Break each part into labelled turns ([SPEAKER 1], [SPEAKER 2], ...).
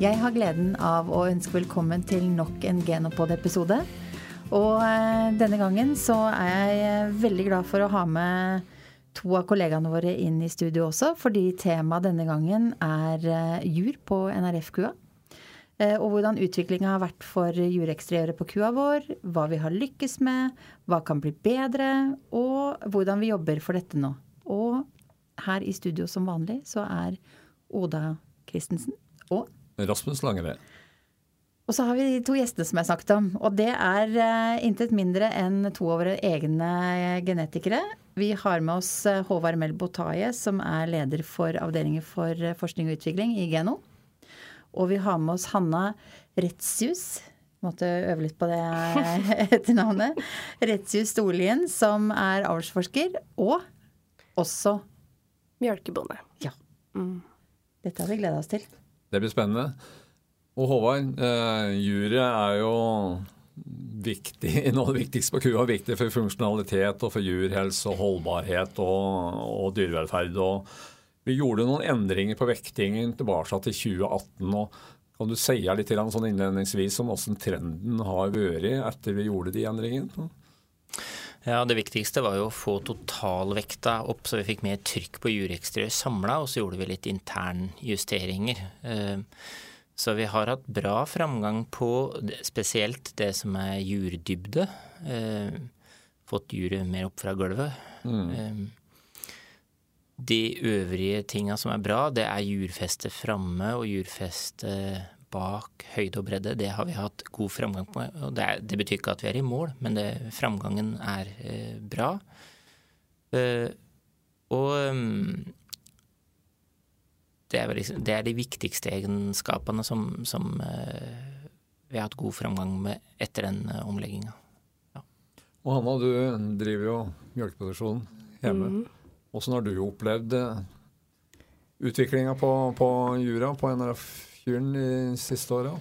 [SPEAKER 1] Jeg har gleden av å ønske velkommen til nok en Genopod-episode. Og eh, denne gangen så er jeg veldig glad for å ha med to av kollegaene våre inn i studio også, fordi temaet denne gangen er eh, jur på NRF-kua. Eh, og hvordan utviklinga har vært for jureksteriøret på kua vår, hva vi har lykkes med, hva kan bli bedre, og hvordan vi jobber for dette nå. Og her i studio som vanlig så er Oda Christensen og
[SPEAKER 2] Rasmus Langered.
[SPEAKER 1] Og så har vi de to gjestene som jeg snakket om. Og det er uh, intet mindre enn to av våre egne genetikere. Vi har med oss uh, Håvard Melbo Taje, som er leder for avdelingen for forskning og utvikling i Geno. Og vi har med oss Hanna Retsius. Måtte øve litt på det etternavnet. Retsius Storlien, som er avlsforsker. Og også
[SPEAKER 3] Mjølkebonde.
[SPEAKER 1] Ja. Mm. Dette har vi gleda oss til.
[SPEAKER 2] Det blir spennende. Og Håvard, eh, juryet er jo viktig, noe av det viktigste på kua. Viktig for funksjonalitet og for jurhelse og holdbarhet og, og dyrevelferd. Og vi gjorde noen endringer på vektingen tilbake til 2018. og Kan du si litt sånn innledningsvis om hvordan trenden har vært etter vi gjorde de endringene?
[SPEAKER 4] Ja, Det viktigste var jo å få totalvekta opp, så vi fikk mer trykk på jureksteriør samla. Og så gjorde vi litt internjusteringer. Eh, så vi har hatt bra framgang på spesielt det som er jurdybde. Eh, fått juret mer opp fra gulvet. Mm. Eh, de øvrige tinga som er bra, det er jurfeste framme og jurfeste bak høyde og bredde, det har vi hatt god framgang på. og Det, er, det betyr ikke at vi er i mål, men det, framgangen er eh, bra. Uh, og um, det, er liksom, det, er de viktigste egenskapene som, som uh, vi har hatt god framgang med etter den uh, omlegginga. Ja.
[SPEAKER 2] Og Hanna, du driver jo mjølkeproduksjon hjemme. Mm. Hvordan har du opplevd uh, utviklinga på, på jura på NRF Kyren de siste åra?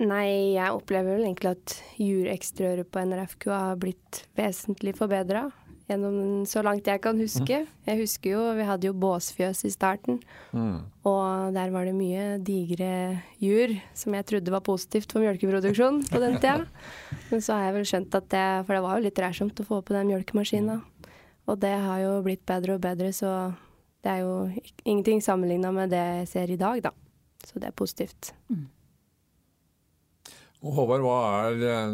[SPEAKER 3] Nei, jeg opplever vel egentlig at jureksteriøret på NRFQ har blitt vesentlig forbedra. Gjennom så langt jeg kan huske. Mm. Jeg husker jo, vi hadde jo båsfjøs i starten. Mm. Og der var det mye digre jur, som jeg trodde var positivt for mjølkeproduksjon på den tida. Men så har jeg vel skjønt at det For det var jo litt ræsomt å få på den mjølkemaskina. Og det har jo blitt bedre og bedre, så det er jo ingenting sammenligna med det jeg ser i dag, da. Så det er positivt. Mm.
[SPEAKER 2] Og Håvard, hva er eh,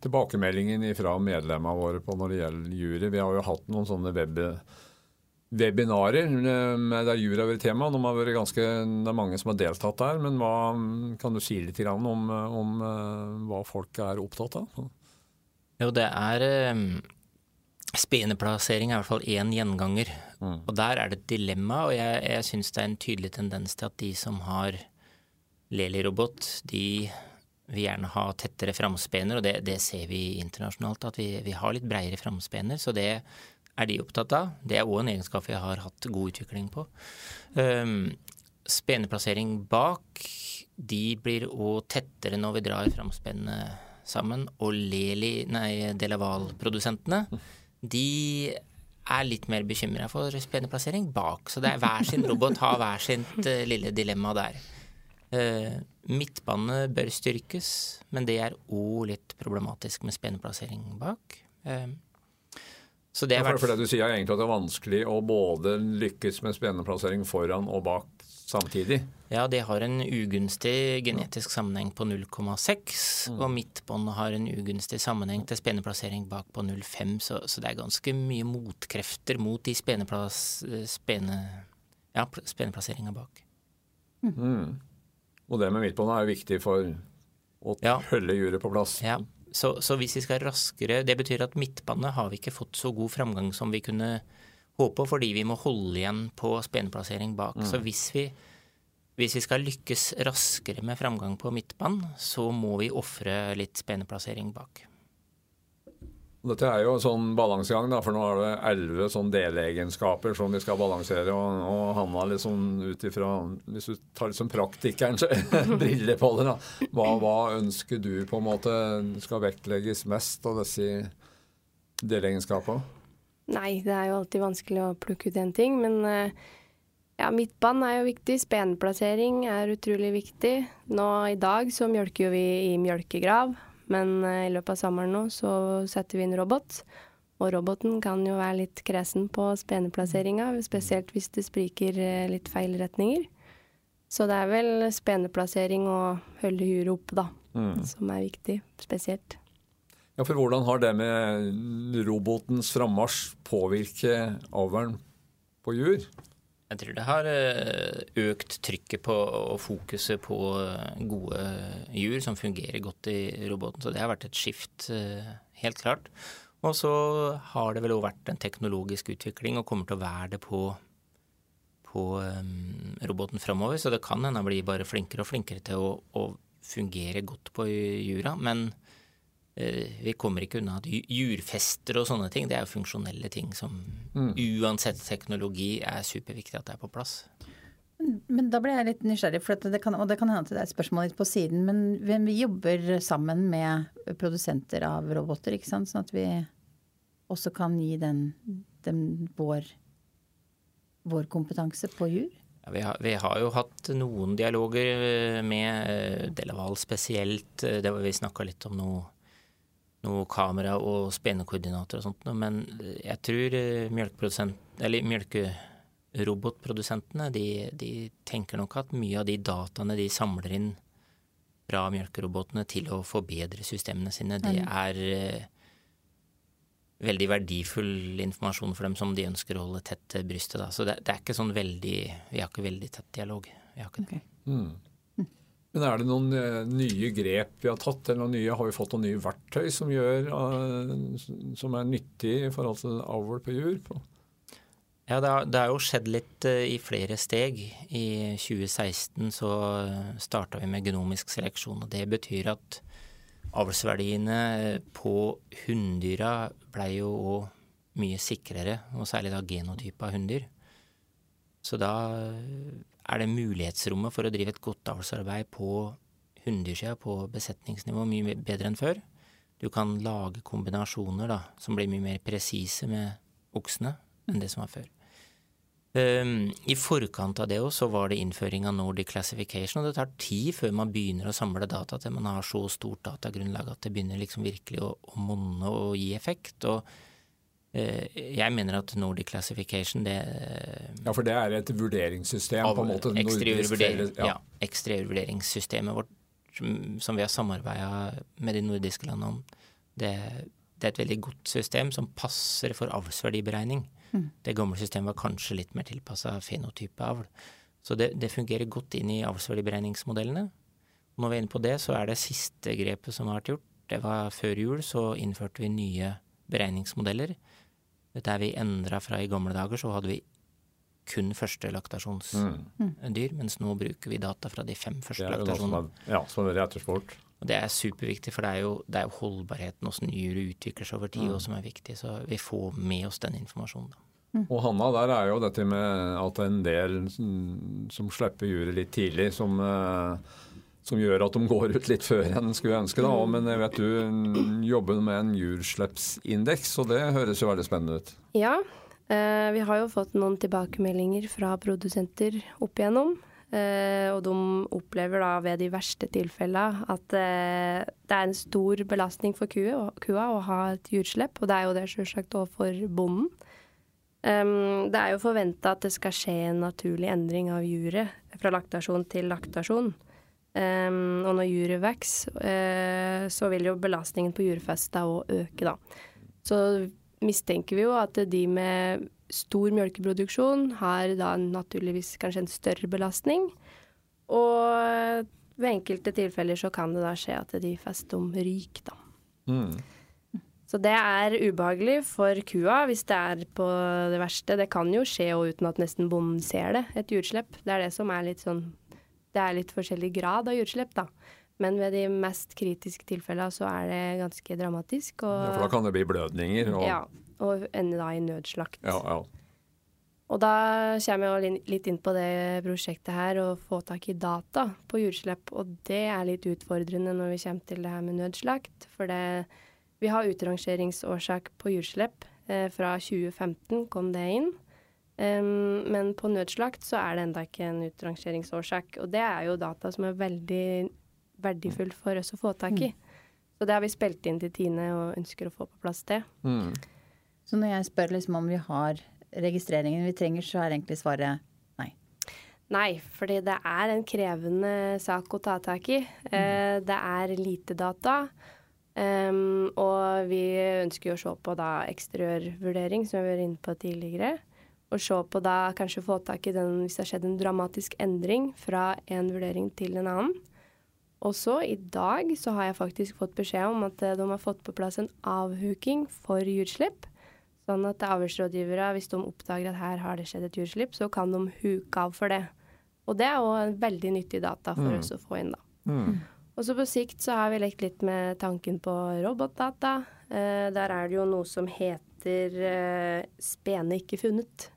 [SPEAKER 2] tilbakemeldingen fra medlemmene våre på når det gjelder jury? Vi har jo hatt noen sånne web, webinarer eh, der jury har vært tema. De har vært ganske, det er mange som har deltatt der. Men hva, kan du si litt om, om, eh, hva folk er opptatt av?
[SPEAKER 4] Jo, det er Speneplassering er i hvert fall én gjenganger. Mm. Og der er det et dilemma, og jeg, jeg syns det er en tydelig tendens til at de som har Leli-robot, de vil gjerne ha tettere framspener, og det, det, ser vi internasjonalt, at vi, vi har litt breiere framspener. Så det er de opptatt av. Det er òg en egenskap vi har hatt god utvikling på. Um, speneplassering bak, de blir òg tettere når vi drar framspennene sammen. Og Leli, nei, Delaval-produsentene de er litt mer bekymra for spenneplassering bak. Så det er hver sin robot har hver sitt uh, lille dilemma der. Uh, midtbane bør styrkes, men det er òg litt problematisk med spenneplassering bak. Uh,
[SPEAKER 2] så det er ja, for, for det du sier er egentlig at det er vanskelig å både lykkes med spenneplassering foran og bak samtidig?
[SPEAKER 4] Ja, det har en ugunstig genetisk sammenheng på 0,6, mm. og midtbånd har en ugunstig sammenheng til speneplassering bak på 0,5, så, så, det er ganske mye motkrefter mot de speneplass, spene, ja, speneplasseringa bak.
[SPEAKER 2] Mm. Mm. Og det med midtbånd er jo viktig for å ja. holde juret på plass.
[SPEAKER 4] Ja, så, så, hvis vi skal raskere Det betyr at midtbåndet har vi ikke fått så god framgang som vi kunne håpe, fordi vi må holde igjen på speneplassering bak. Mm. Så hvis vi, hvis vi, skal lykkes raskere med framgang på midtbanen, så må vi ofre litt speneplassering bak.
[SPEAKER 2] Dette er jo en sånn balansegang, da, for nå er det elleve sånn delegenskaper som vi skal balansere. Og, og Hanna, liksom ut ifra Hvis du tar liksom praktikerens briller på det, da, hva, hva, ønsker du på en måte skal vektlegges mest av disse delegenskapene?
[SPEAKER 3] Nei, det er jo alltid vanskelig å plukke ut én ting, men uh, Ja, midtbanen er jo viktig. Spenplassering er utrolig viktig. Nå i dag så mjølker jo vi i mjølkegrav, men eh, i løpet av sommeren nå så setter vi inn robot. Og roboten kan jo være litt kresen på speneplasseringa, spesielt hvis det spriker eh, litt feil retninger. Så det er vel speneplassering og holde huet oppe, da, mm. som er viktig, spesielt.
[SPEAKER 2] Ja, for Hvordan har det med robotens frammarsj påvirket avlen på jur?
[SPEAKER 4] Jeg tror det har eh, økt trykket på og fokuset på eh, gode jur som fungerer godt i roboten. Så det har vært et skift, eh, helt klart. Og så har det vel òg vært en teknologisk utvikling, og kommer til å være det på, på roboten framover. Så det kan hende bli bare flinkere og flinkere til å, å fungere godt på jura. Men Eh, vi kommer ikke unna at jurfester og sånne ting, det er jo funksjonelle ting som mm. uansett teknologi er superviktig at det er på plass.
[SPEAKER 1] Men da ble jeg litt nysgjerrig, det kan, og det kan hende at det er et spørsmål litt på siden. Men vi jobber sammen med produsenter av roboter, ikke sant? sånn at vi også kan gi den, den vår, vår, kompetanse på jur?
[SPEAKER 4] Ja, vi, har, vi, har, jo hatt noen dialoger med eh, Delaval spesielt. Det var Vi snakka litt om noe noe kamera og spenekoordinater og sånt, men jeg tror eh, melkerobotprodusentene de, de, tenker nok at mye av de dataene de samler inn fra melkerobotene til å forbedre systemene sine, det er eh, veldig verdifull informasjon for dem som de ønsker å holde tett til brystet. Da. Så det, det, er ikke sånn veldig Vi har ikke veldig tett dialog. Vi har ikke det. Okay. Mm.
[SPEAKER 2] Men er det noen eh, nye grep vi har tatt, eller nye, har vi fått noen nye verktøy som, gjør, uh, som er nyttig i forhold til avl på jur?
[SPEAKER 4] Ja, det har, jo skjedd litt uh, i flere steg. I 2016 så starta vi med genomisk seleksjon. og Det betyr at avlsverdiene på hunndyra blei jo òg mye sikrere, og særlig da genotypa hunndyr. Så da er det mulighetsrommet for å drive et godt avlsarbeid på hunndyrsida, på besetningsnivå, mye bedre enn før. Du kan lage kombinasjoner da, som blir mye mer presise med oksene enn det som var før. Um, I forkant av det også var det innføring av Nordic Classification, og det tar tid før man begynner å samle data til man har så stort datagrunnlag at det begynner liksom virkelig å, å monne og gi effekt. og jeg mener at Nordic Classification det
[SPEAKER 2] Ja, for det er et vurderingssystem? på en måte
[SPEAKER 4] Eksteriørvurdering, ja. ja Eksteriørvurderingssystemet vårt som vi har samarbeida med de nordiske landene om, det, det, er et veldig godt system som passer for avlsverdiberegning. Mm. Det gamle systemet var kanskje litt mer tilpassa fenotype avl. Så det, det, fungerer godt inn i avlsverdiberegningsmodellene. Når vi er inne på det, så er det siste grepet som har vært gjort. Det var før jul, så innførte vi nye beregningsmodeller der vi endra fra i gamle dager, så hadde vi kun første laktasjonsdyr, mm. mens nå bruker vi data fra de fem første laktasjonene.
[SPEAKER 2] Ja, som er rett
[SPEAKER 4] Og Det er superviktig, for det er jo, det er jo holdbarheten, åssen dyret utvikler seg over tid, mm. som er viktig. Så vi får med oss den informasjonen. da.
[SPEAKER 2] Mm. Og Hanna, der er jo dette med at en del som slipper juret litt tidlig, som uh, som gjør at de går ut litt før en skulle ønske. Da. Men jeg vet du jobber med en jurslipsindeks, og det høres jo veldig spennende ut.
[SPEAKER 3] Ja, eh, vi har jo fått noen tilbakemeldinger fra produsenter opp igjennom. Eh, og de opplever da ved de verste tilfellene at eh, det er en stor belastning for kua, å ha et jurslipp, og det er jo det selvsagt òg for bonden. Um, det er jo forventa at det skal skje en naturlig endring av juret fra laktasjon til laktasjon. Um, og når juret vokser, uh, så vil jo belastningen på jurfesta òg øke, da. Så mistenker vi jo at de med stor melkeproduksjon har da naturligvis kanskje en større belastning. Og ved enkelte tilfeller så kan det da skje at de fester om ryk, da. Mm. Så det er ubehagelig for kua hvis det er på det verste. Det kan jo skje uten at nesten bonden ser det, et jurdslipp. Det er det som er litt sånn det er litt forskjellig grad av utslipp, da. Men ved de mest kritiske tilfellene så er det ganske dramatisk.
[SPEAKER 2] Og, ja, for da kan det bli blødninger?
[SPEAKER 3] Og... Ja, og ende da i nødslakt.
[SPEAKER 2] Ja, ja.
[SPEAKER 3] Og da kommer jeg litt inn på det prosjektet her, å få tak i data på jordslipp. Og det er litt utfordrende når vi kommer til det her med nødslakt. For det, vi har utrangeringsårsak på jordslipp. Eh, fra 2015 kom det inn. Um, men på nødslakt så er det enda ikke en utrangeringsårsak. Og det er jo data som er veldig verdifullt for oss å få tak i. Mm. Så det har vi spilt inn til Tine og ønsker å få på plass det. Mm.
[SPEAKER 1] Så når jeg spør liksom om vi har registreringen vi trenger, så er egentlig svaret nei?
[SPEAKER 3] Nei, fordi det er en krevende sak å ta tak i. Mm. Uh, det er lite data. Um, og vi ønsker å se på da eksteriørvurdering, som vi har vært inne på tidligere. Og se på da kanskje få tak i den hvis det har skjedd en dramatisk endring fra en vurdering til en annen. Og så i dag så har jeg faktisk fått beskjed om at eh, de har fått på plass en avhuking for jurdslipp. Sånn at avhørsrådgivere, hvis de oppdager at her har det skjedd et jurdslipp, så kan de huke av for det. Og det er òg veldig nyttig data for mm. oss å få inn, da. Mm. Og så på sikt så har vi lekt litt med tanken på robotdata. Eh, der er det jo noe som heter eh, spene ikke funnet.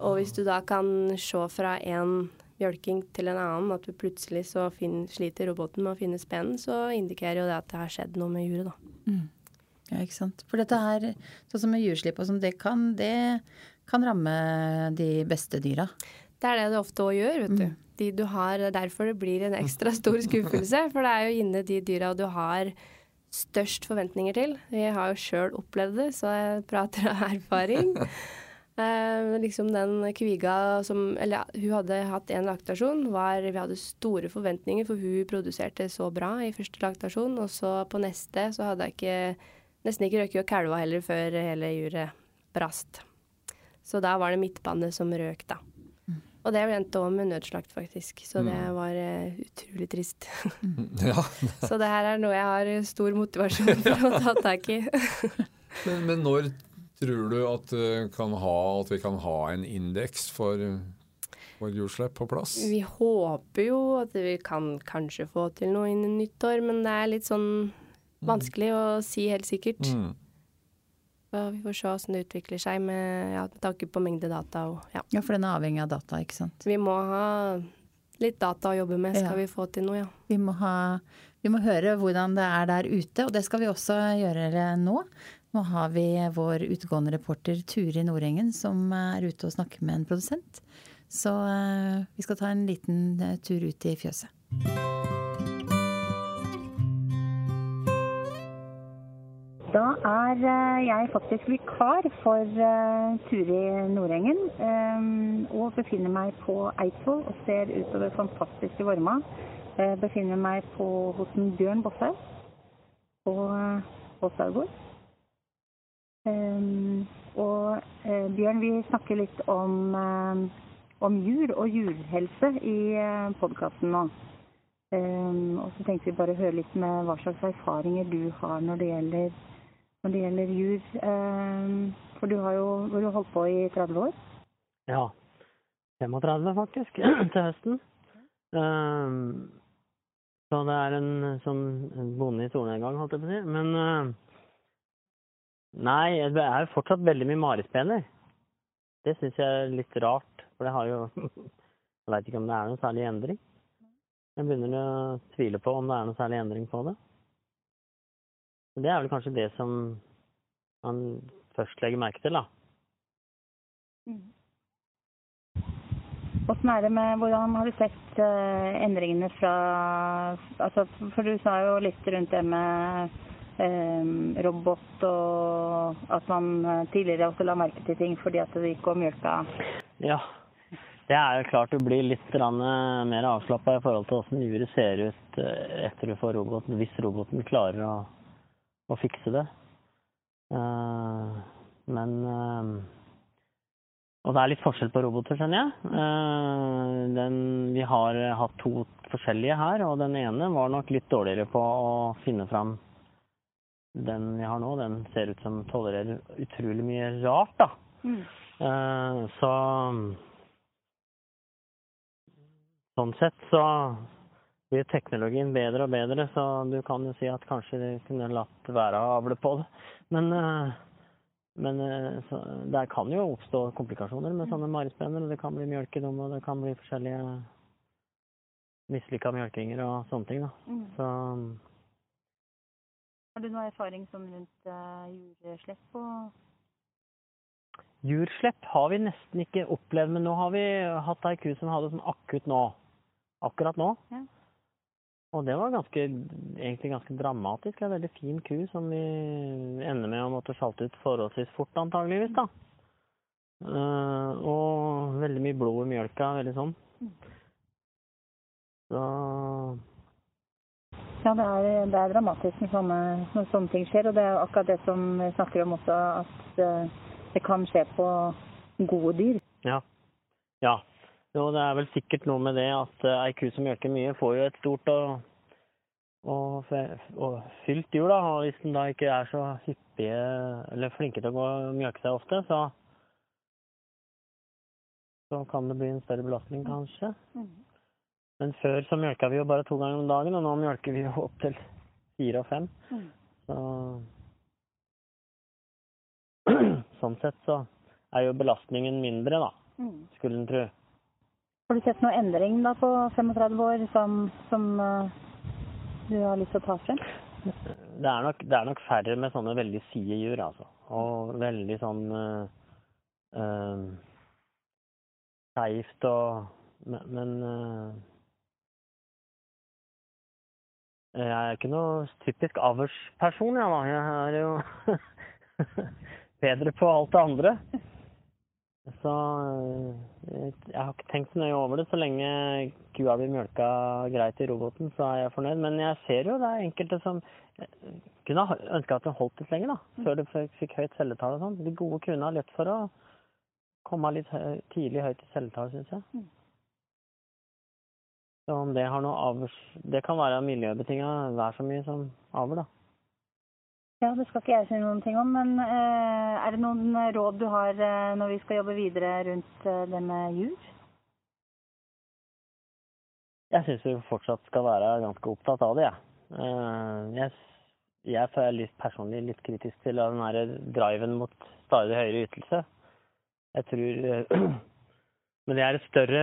[SPEAKER 3] Og hvis du da kan se fra en mjølking til en annen, at du plutselig så finner, sliter roboten med å finne spenen, så indikerer jo det at det har skjedd noe med juret, da. Mm.
[SPEAKER 1] Ja, ikke sant. For dette her, sånn som med jurslipp og sånn, det kan, det kan ramme de beste dyra.
[SPEAKER 3] Det er det det ofte òg gjør, vet du. Mm de du har. Det er derfor det blir en ekstra stor skuffelse. For det er jo inne de dyra du har størst forventninger til. Vi har jo sjøl opplevd det, så jeg prater av erfaring. Eh, liksom den kviga som Eller hun hadde hatt én laktasjon. Var, vi hadde store forventninger, for hun produserte så bra i første laktasjon. Og så på neste så hadde jeg ikke nesten ikke røket og kalva heller før hele juret brast. Så da var det midtbane som røk, da. Og det endte òg med nødslakt, faktisk. Så det mm. var uh, utrolig trist. ja. så det her er noe jeg har stor motivasjon for å ta tak i.
[SPEAKER 2] men, men, når tror du at, uh, ha, at, vi kan ha en indeks for, vårt jordslipp på plass?
[SPEAKER 3] Vi håper jo at vi kan kanskje få til noe innen nyttår, men det er litt sånn mm. vanskelig mm. å si helt sikkert. Mm. Vi får se hvordan det utvikler seg med, ja, med tanke på mengde data. Og,
[SPEAKER 1] ja. ja, for den er avhengig av data, ikke sant?
[SPEAKER 3] Vi må ha litt data å jobbe med, skal ja. vi få til noe, ja.
[SPEAKER 1] Vi må, ha, vi må, høre hvordan det er der ute, og det skal vi også gjøre nå. Nå har vi vår utegående reporter Turi Nordengen som er ute og snakker med en produsent. Så uh, vi skal ta en liten uh, tur ut i fjøset.
[SPEAKER 5] Da er eh, jeg faktisk vikar for uh, Turi Nordengen. Um, og befinner meg på Eidsvoll og ser utover fantastiske Vorma. Uh, befinner meg på, hos Bjørn Bosshaug på Åshaugård. Um, og uh, Bjørn, vi snakker litt om, om jul og julhelse i uh, podkasten nå. Um, og så tenkte vi bare å høre litt med hva slags erfaringer du har når det gjelder når det gjelder jul. Ehm, for du har jo du har holdt på i 30 år?
[SPEAKER 6] Ja. 35 faktisk, til høsten. Ehm, så det er en sånn bonde i solnedgang, holdt jeg på å si. Men eh, Nei, det er jo fortsatt veldig mye marispener. Det syns jeg er litt rart, for det har jo Jeg veit ikke om det er noen særlig endring. Jeg begynner å tvile på om det er noen særlig endring på det. Det er vel kanskje det som man først legger merke til, da.
[SPEAKER 5] Mm. er det med, hvordan har du sett uh, endringene fra altså, For du sa jo litt rundt det med robot og at man eh, tidligere også la merke til ting fordi at det gikk og mjølka.
[SPEAKER 6] Ja, det er jo klart du blir litt mer avslappa i forhold til åssen juret ser ut etter du får roboten, hvis roboten klarer å å fikse det. Men Og det er litt forskjell på roboter, skjønner jeg. Den, vi har hatt to forskjellige her, og den ene var nok litt dårligere på å finne fram den vi har nå. Den ser ut som tolererer utrolig mye rart, da. Mm. så Sånn sett så blir teknologien bedre og bedre, så du kan jo si at kanskje de kunne latt være å avle på det. Men, eh, men så, det kan jo oppstå komplikasjoner med sånne marispenner. Det kan bli mjølkedom, og det kan bli forskjellige mislykka mjølkinger og sånne ting. Da. Mm. Så
[SPEAKER 5] Har du noe erfaring som rundt uh, jureslepp og
[SPEAKER 6] Jurslepp har vi nesten ikke opplevd, men nå har vi hatt ei ku som hadde sånn akutt nå. Akkurat nå.
[SPEAKER 5] Ja.
[SPEAKER 6] Og det var ganske, egentlig ganske dramatisk. En veldig fin ku som vi ender med å måtte salte ut forholdsvis fort, antageligvis, da. Uh, og veldig mye blod i mjølka, veldig sånn. Så
[SPEAKER 5] Ja, det er, det er dramatisk når sånne, når sånne ting skjer. Og det er akkurat det som vi snakker om også, at eh, det kan skje på gode dyr.
[SPEAKER 6] Ja. ja. Jo, det er vel sikkert noe med det at eh, ei ku som mjølker mye, får jo et stort og, og, og fylt dyr. da, Og hvis den da ikke er så hyppige eller flinke til å gå og mjølke seg ofte, så så kan det bli en større belastning, kanskje. Men før så mjølka vi jo bare to ganger om dagen, og nå mjølker vi jo opp til fire og fem. Så Sånn sett så er jo belastningen mindre, da, skulle en tro.
[SPEAKER 5] Har du sett noe endring da på 35 år som, som uh, du har lyst til å ta frem?
[SPEAKER 6] Det er nok, det er nok færre med sånne veldig side jur, altså. Og veldig sånn uh, uh, skeivt og Men, men eh, jeg er ikke noe typisk avlsperson, jeg da. Jeg er jo bedre på alt det andre. Så eh, jeg har ikke tenkt så nøye over det. Så lenge kua blir mjølka greit i roboten, så er jeg fornøyd. Men jeg ser jo det er enkelte som eh, kunne ha ønska at det holdt litt lenger, da. Før det fikk høyt celletall og sånn. De gode kuene har lett for å komme litt tidlig høyt i celletall, syns jeg. Så om det har noe avls... Det kan være miljøbetinga vær så mye som avl, da.
[SPEAKER 5] Ja, det skal ikke jeg si noen ting om, men eh, er det noen råd du har eh, når vi skal jobbe videre rundt eh, det med jur?
[SPEAKER 6] Jeg syns vi fortsatt skal være ganske opptatt av det, jeg. Eh, jeg. Jeg er litt personlig litt kritisk til den der driven mot stadig høyere ytelse. Jeg tror eh, Men det er et større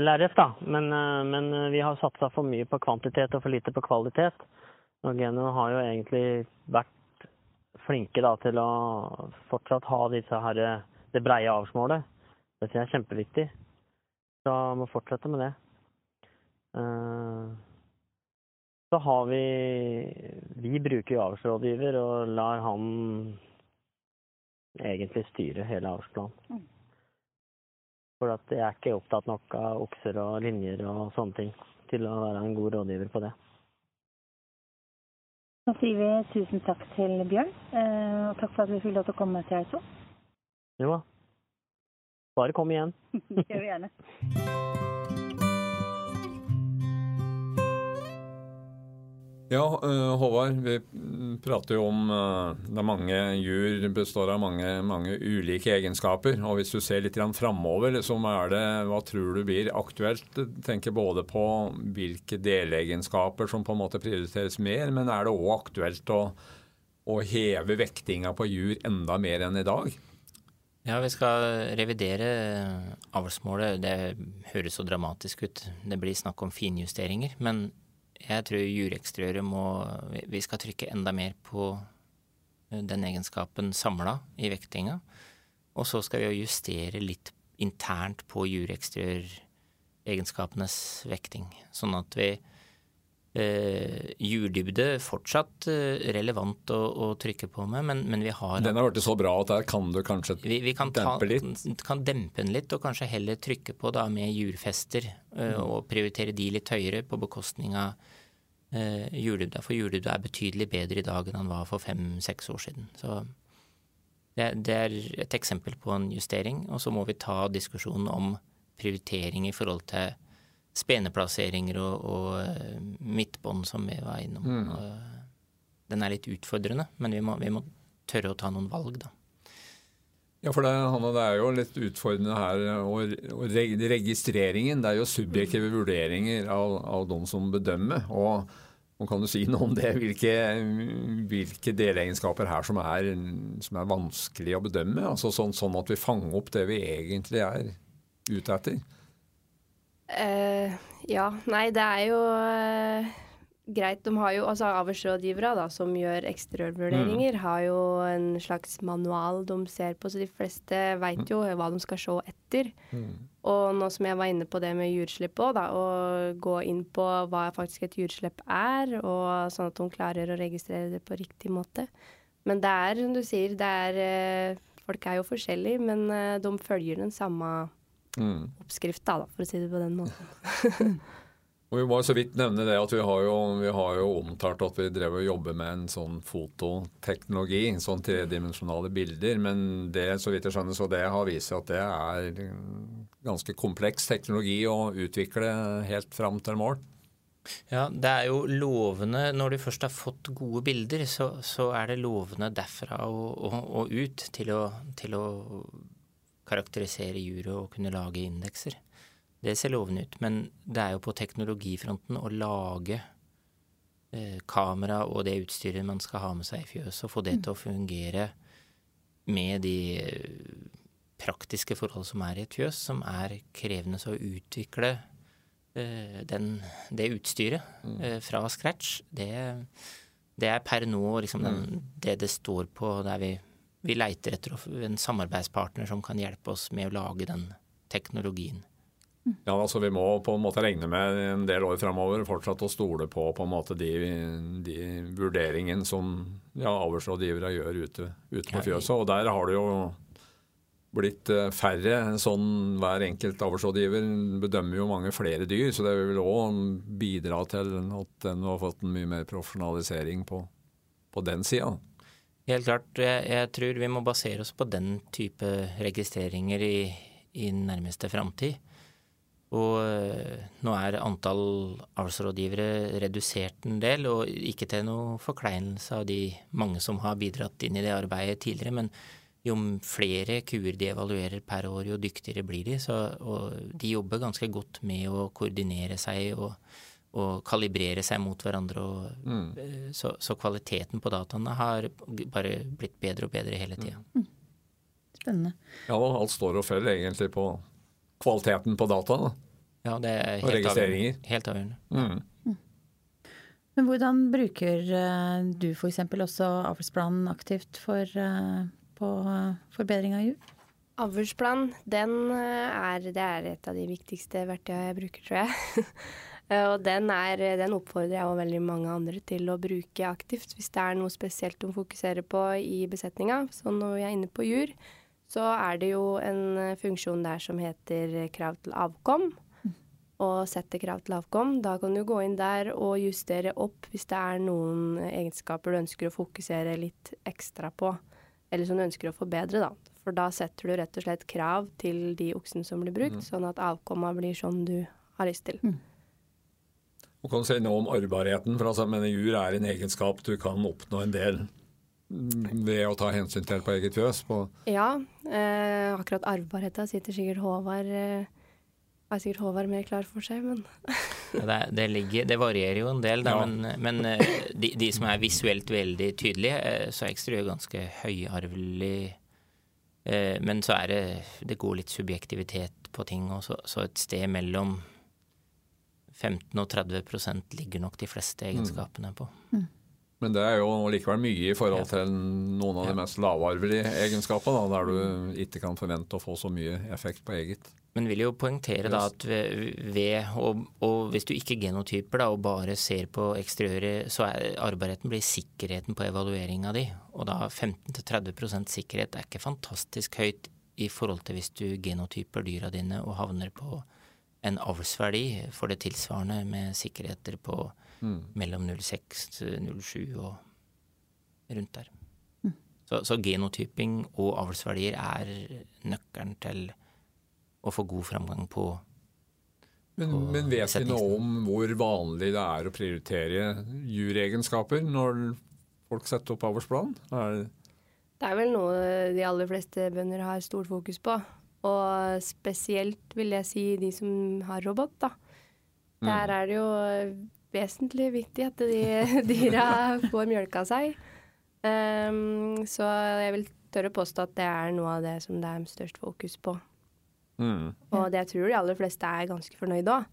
[SPEAKER 6] lerret, da. Men, eh, men vi har satsa for mye på kvantitet og for lite på kvalitet. Og Geno har jo egentlig vært flinke da, til å fortsatt ha disse her, det breie avlsmålet. Det synes jeg er kjempeviktig. Så må fortsette med det. Eh, Så har vi Vi bruker jo avlsrådgiver og lar han egentlig styre hele avlsplanen. For at jeg er ikke opptatt nok av okser og linjer og sånne ting til å være en god rådgiver på det.
[SPEAKER 5] Da sier vi tusen takk til Bjørn, eh, og takk for at vi fikk lov til å komme til Eidsvoll.
[SPEAKER 6] Jo da. Bare kom igjen.
[SPEAKER 5] Det gjør vi gjerne.
[SPEAKER 2] Ja, eh, Håvard, vi prater jo om at er mange jur består av mange, mange ulike egenskaper. og Hvis du ser litt framover, liksom hva tror du blir aktuelt? Tenker både på hvilke delegenskaper som på en måte prioriteres mer, men er det òg aktuelt å, å heve vektinga på jur enda mer enn i dag?
[SPEAKER 4] Ja, vi skal revidere avlsmålet. Det høres så dramatisk ut. Det blir snakk om finjusteringer. Men jeg tror jureksteriøret må Vi skal trykke enda mer på den egenskapen samla i vektinga. Og så skal vi jo justere litt internt på jureksteriøregenskapenes vekting. Sånn at vi eh, Jurdybde fortsatt eh, relevant å, å trykke på med, men, men vi har
[SPEAKER 2] Den har blitt så bra at der kan du kanskje
[SPEAKER 4] vi, vi kan, ta,
[SPEAKER 2] dempe litt?
[SPEAKER 4] kan dempe den litt, og kanskje heller trykke på da med jurfester. eh, Og prioritere de litt høyere på bekostning av uh, Julebrød. For julebrød er betydelig bedre i dag enn han var for fem-seks år siden. Så det, det er et eksempel på en justering. Og så må vi ta diskusjonen om prioritering i forhold til speneplasseringer og, og eh, midtbånd, som vi var innom. Mm. den er litt utfordrende, men vi må, vi må tørre å ta noen valg, da.
[SPEAKER 2] Ja, for det, Hanne, det er jo litt utfordrende her. Og, og registreringen, det er jo subjektive vurderinger av, av de som bedømmer. Og, og kan du si noe om det? Hvilke, hvilke delegenskaper her som er, som er vanskelig å bedømme? Altså sånn, sånn at vi fanger opp det vi egentlig er ute etter?
[SPEAKER 3] Uh, ja, nei, det er jo eh, greit. De har jo altså avlsrådgivere da, som gjør eksteriørvurderinger, har jo en slags manual de ser på, så de fleste veit jo hva de skal se etter. Og nå som jeg var inne på det med jurslipp òg, da, å gå inn på hva faktisk et jurslipp er, og sånn at de klarer å registrere det på riktig måte. Men det er, som du sier, det er eh, Folk er jo forskjellige, men eh, de følger den samme
[SPEAKER 2] Mm.
[SPEAKER 3] oppskrifta, da, for å si det på den måten.
[SPEAKER 2] Og Vi må jo så vidt nevne det at vi har jo, vi har jo omtalt at vi drev og jobber med en sånn fototeknologi, sånn tredimensjonale bilder. Men det så vidt jeg skjønner, så det har vist seg at det er ganske kompleks teknologi å utvikle helt fram til mål.
[SPEAKER 4] Ja, det er jo lovende Når du først har fått gode bilder, så, så er det lovende derfra og, og, og ut til å, til å karakterisere jury og kunne lage indekser. Det ser lovende ut. Men det er jo på teknologifronten å lage eh, kamera og det utstyret man skal ha med seg i fjøset, og få det til å fungere med de eh, praktiske forhold som er i et fjøs, som er krevende så å utvikle eh, den, det utstyret eh, fra scratch. Det, det er per nå liksom den, det det står på der vi, vi leiter etter en samarbeidspartner som kan hjelpe oss med å lage den teknologien.
[SPEAKER 2] Ja, altså Vi må på en måte regne med en del år framover fortsatt å stole på på en måte de, de vurderingene som ja, avlsrådgivere gjør ute, ute på fjøset. Og der har det jo blitt eh, færre. Sånn hver enkelt avlsrådgiver bedømmer jo mange flere dyr, så det vil òg bidra til at den har fått en mye mer profesjonalisering på, på den sida.
[SPEAKER 4] Helt klart. Jeg, jeg tror vi må basere oss på den type registreringer i, i nærmeste framtid. Og eh, nå er antall avlsrådgivere redusert en del, og ikke til noe forkleinelse av de mange som har bidratt inn i det arbeidet tidligere. Men jo flere kuer de evaluerer per år, jo dyktigere blir de. Så, og de jobber ganske godt med å koordinere seg og, og kalibrere seg mot hverandre. Og, mm. så, så kvaliteten på dataene har bare blitt bedre og bedre hele tida.
[SPEAKER 1] Spennende.
[SPEAKER 2] Ja, alt står og faller egentlig på kvaliteten på data. Da.
[SPEAKER 4] Ja, det er
[SPEAKER 2] Og registreringer.
[SPEAKER 4] avgjørende. Helt avgjørende.
[SPEAKER 2] Mm.
[SPEAKER 1] Men hvordan bruker eh, du f.eks. også avlsplanen aktivt for, eh, på eh, forbedring av jul?
[SPEAKER 3] Avlsplan, den er, det er et av de viktigste verktøyene jeg bruker, tror jeg. Og den, er, den oppfordrer jeg og veldig mange andre til å bruke aktivt hvis det er noe spesielt de fokuserer på i besetninga. Så når vi er inne på jur, så er det jo en eh, funksjon der som heter krav til avkom. Og setter krav til avkom. Da kan du gå inn der og justere opp hvis det er noen egenskaper du ønsker å fokusere litt ekstra på eller som du ønsker å forbedre, da. For da setter du rett og slett krav til de oksene som blir brukt, sånn at avkomma blir sånn du har lyst til.
[SPEAKER 2] Og kan du si noe om arvbarheten? For altså, men jur er en egenskap du kan oppnå en del ved å ta hensyn til på eget fjøs. På,
[SPEAKER 3] Ja, eh, akkurat arvbarheta sitter sikkert Håvard eh, er sikkert Håvard mer klar for seg, men
[SPEAKER 4] Ja, Det, det, ligger, det varierer jo en del, da,
[SPEAKER 2] Ja.
[SPEAKER 4] men, men eh, de, de som er visuelt veldig tydelige, eh, så er Eksterøy ganske høyarvelig. Eh, Men så er det Det går litt subjektivitet på ting, og så, så et sted mellom 15 og 30% ligger nok de fleste egenskapene på.
[SPEAKER 2] Men det er jo likevel mye i forhold til noen av de mest lavarvelige egenskapene, da, der du ikke kan forvente å få så mye effekt på eget.
[SPEAKER 4] Men vil jo poengtere da at ved, og, og hvis du ikke genotyper da, og bare ser på eksteriøret, så er arvbarheten blir sikkerheten på evalueringa di. Og da 15-30% sikkerhet er ikke fantastisk høyt i forhold til hvis du genotyper dyra dine og havner på en avlsverdi for det tilsvarende med sikkerheter på mellom 0,6-0,7 og rundt der. Så, så genotyping og avlsverdier er nøkkelen til å få god framgang på
[SPEAKER 2] Men, men vet vi noe om hvor vanlig det er å prioritere juregenskaper når folk setter opp avlsplanen?
[SPEAKER 3] Det er vel noe de aller fleste bønder har stort fokus på. Og spesielt vil jeg si de som har robot, da. Der er det jo vesentlig viktig at de dyra får mjølka seg. Um, så jeg vil tørre påstå at det er noe av det som det er størst fokus på.
[SPEAKER 2] mm.
[SPEAKER 3] Og det jeg tror de aller fleste er ganske fornøyde òg.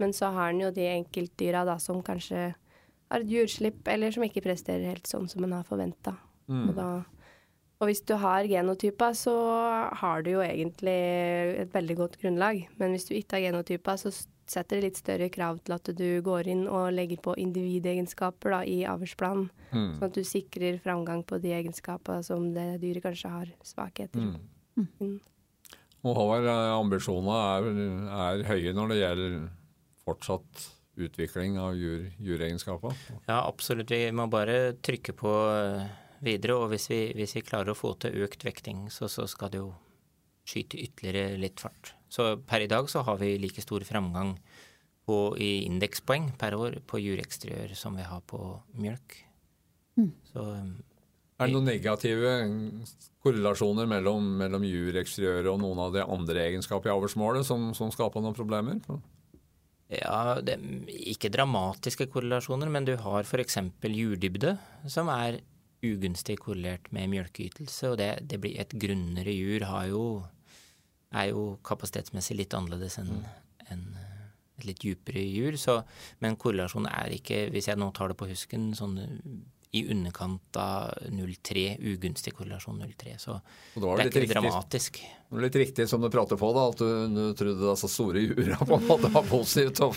[SPEAKER 3] Men så har en jo de enkeltdyra da som kanskje har et jurslipp, eller som ikke presterer helt sånn som en har forventa.
[SPEAKER 2] Mm.
[SPEAKER 3] Og, da- og hvis du har genotypa, så har du jo egentlig et veldig godt grunnlag. Men hvis du ikke har genotypa, så setter det litt større krav til at du går inn og legger på individegenskaper da, i avlsplanen.
[SPEAKER 2] Mm.
[SPEAKER 3] Sånn at du sikrer framgang på de egenskapene som det dyret kanskje har svakheter.
[SPEAKER 2] Mm.
[SPEAKER 3] Mm.
[SPEAKER 2] Og Håvard, eh, ambisjonene er, er høye når det gjelder fortsatt utvikling av jur, juregenskaper.
[SPEAKER 4] Ja, absolutt. Vi må bare trykke på eh, videre. Og hvis vi, hvis vi klarer å få til økt vekting, så, så skal det jo skyte ytterligere litt fart. Så per i dag så har vi like stor framgang på, i indekspoeng per år på jureksteriør som vi har på mjølk. Så um,
[SPEAKER 2] Er det noen negative korrelasjoner mellom, mellom jureksteriøret og noen av de andre egenskapene i avlsmålet som, som skaper noen problemer?
[SPEAKER 4] Ja, det, ikke dramatiske korrelasjoner, men du har f.eks. jurdybde, som er ugunstig korrelert med mjølkeytelse. Og det, det blir et grunnere jur har jo, er jo kapasitetsmessig litt annerledes enn enn et litt djupere jur. Så, men korrelasjonen er ikke, hvis jeg nå tar det på husken, sånn i underkant av 0,3, ugunstig korrelasjon 0,3. Så
[SPEAKER 2] Og det
[SPEAKER 4] det er ikke
[SPEAKER 2] riktig,
[SPEAKER 4] dramatisk.
[SPEAKER 2] det var litt riktig som du prater på, da, at du, du trodde altså store jura på en måte var positivt og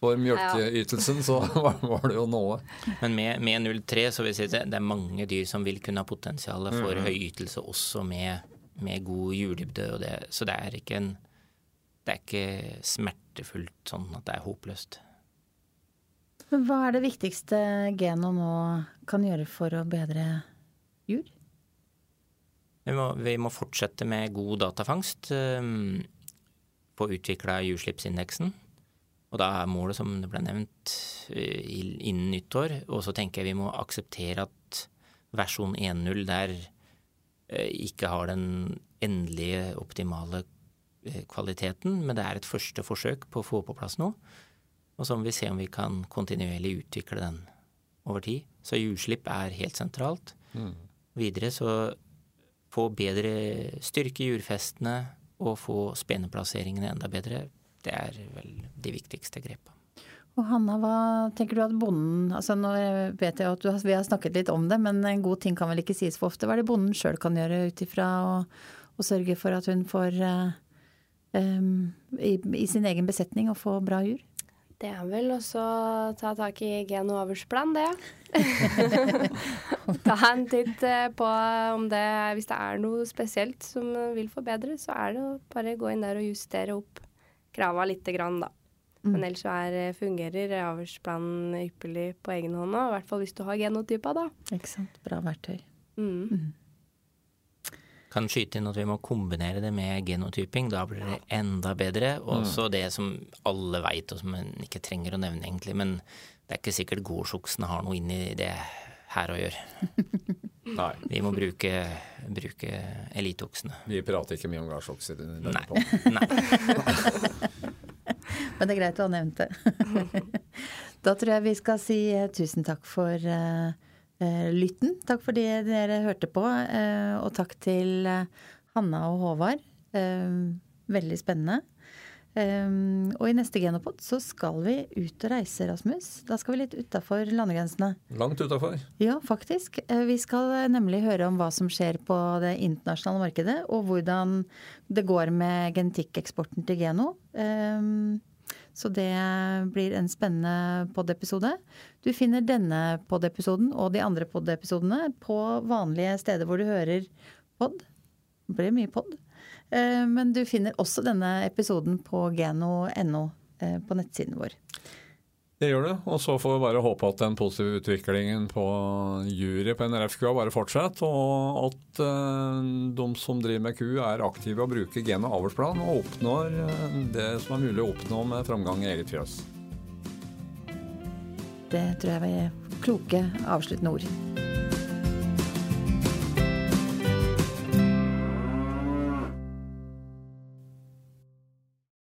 [SPEAKER 2] for, mjølkeytelsen, så var, var det jo noe.
[SPEAKER 4] Men med, med 0,3 så vil jeg si det, det er mange dyr som vil kunne ha potensial for
[SPEAKER 2] Mhm.
[SPEAKER 4] høy ytelse også med, med god. Det, så det er ikke en Det er ikke smertefullt sånn at det er håpløst.
[SPEAKER 1] Men hva er det viktigste Geno nå kan gjøre for å bedre jord?
[SPEAKER 4] Vi må, vi må fortsette med god datafangst. Um, få utvikla jordslipsindeksen. Og da er målet, som det ble nevnt, eh, innen nyttår. Og så tenker jeg vi må akseptere at versjon 1.0 der eh, ikke har den endelige, optimale eh, kvaliteten, men det er et første forsøk på å få på plass noe. Og så må vi se om vi kan kontinuerlig utvikle den over tid. Så jordslipp er helt sentralt. Videre så få bedre styrke i jordfestene og få speneplasseringene enda bedre. Det er vel de viktigste grepa.
[SPEAKER 1] Og Hanna, hva tenker du at bonden altså Nå vet jeg at du har, vi har snakket litt om det, men en god ting kan vel ikke sies for ofte. Hva er det bonden sjøl kan gjøre ut ifra å, å sørge for at hun får uh, um, i, i sin egen besetning å få bra jur?
[SPEAKER 3] Det er vel også å ta tak i gen- og avlsplan, det. ta en titt eh, på om det Hvis det er noe spesielt som vil forbedres, så er det å bare gå inn der og justere opp krava lite grann, da. Men ellers så er, eh, fungerer avlsplanen ypperlig på egen hånd òg. I hvert fall hvis du har genotypa, da.
[SPEAKER 1] Ikke sant? Bra verktøy.
[SPEAKER 3] Mm.
[SPEAKER 4] Kan skyte inn at vi må kombinere det med genotyping. Da blir det enda bedre. Og så det som alle veit, og som en ikke trenger å nevne egentlig, men det er ikke sikkert gårdsoksene har noe inn i det her å gjøre.
[SPEAKER 2] Nei,
[SPEAKER 4] Vi må bruke, bruke eliteoksene.
[SPEAKER 2] vi prater ikke mye om gardsokser i denne
[SPEAKER 4] Nei. Nei.
[SPEAKER 1] Men det er greit å ha nevnt det. da tror jeg vi skal si eh, tusen takk for uh, eh, lytten. Takk for det dere hørte på. Uh, og takk til Hanna og Håvard. Uh, veldig spennende. Eh, og i neste Genopod så skal vi ut og reise, Rasmus. Da skal vi litt utafor landegrensene.
[SPEAKER 2] Langt utafor.
[SPEAKER 1] Ja, faktisk. Eh, Vi skal eh, nemlig høre om hva som skjer på det internasjonale markedet, og hvordan det går med genetikkeksporten til Geno. Um, Så det blir en spennende pod-episode. Du finner denne pod-episoden og de andre pod-episodene på vanlige steder hvor du hører pod. Det blir mye pod. Eh, Men du finner også denne episoden på geno.no eh, på nettsiden vår.
[SPEAKER 2] Det gjør det. Og så får vi bare håpe at den positive utviklingen på jury på NRF-kua bare fortsetter, og at eh, de som driver med ku er aktive og bruker gen- og avlsplan og oppnår det som er mulig å oppnå med framgang i eget fjøs.
[SPEAKER 1] Det tror jeg var kloke avsluttende ord.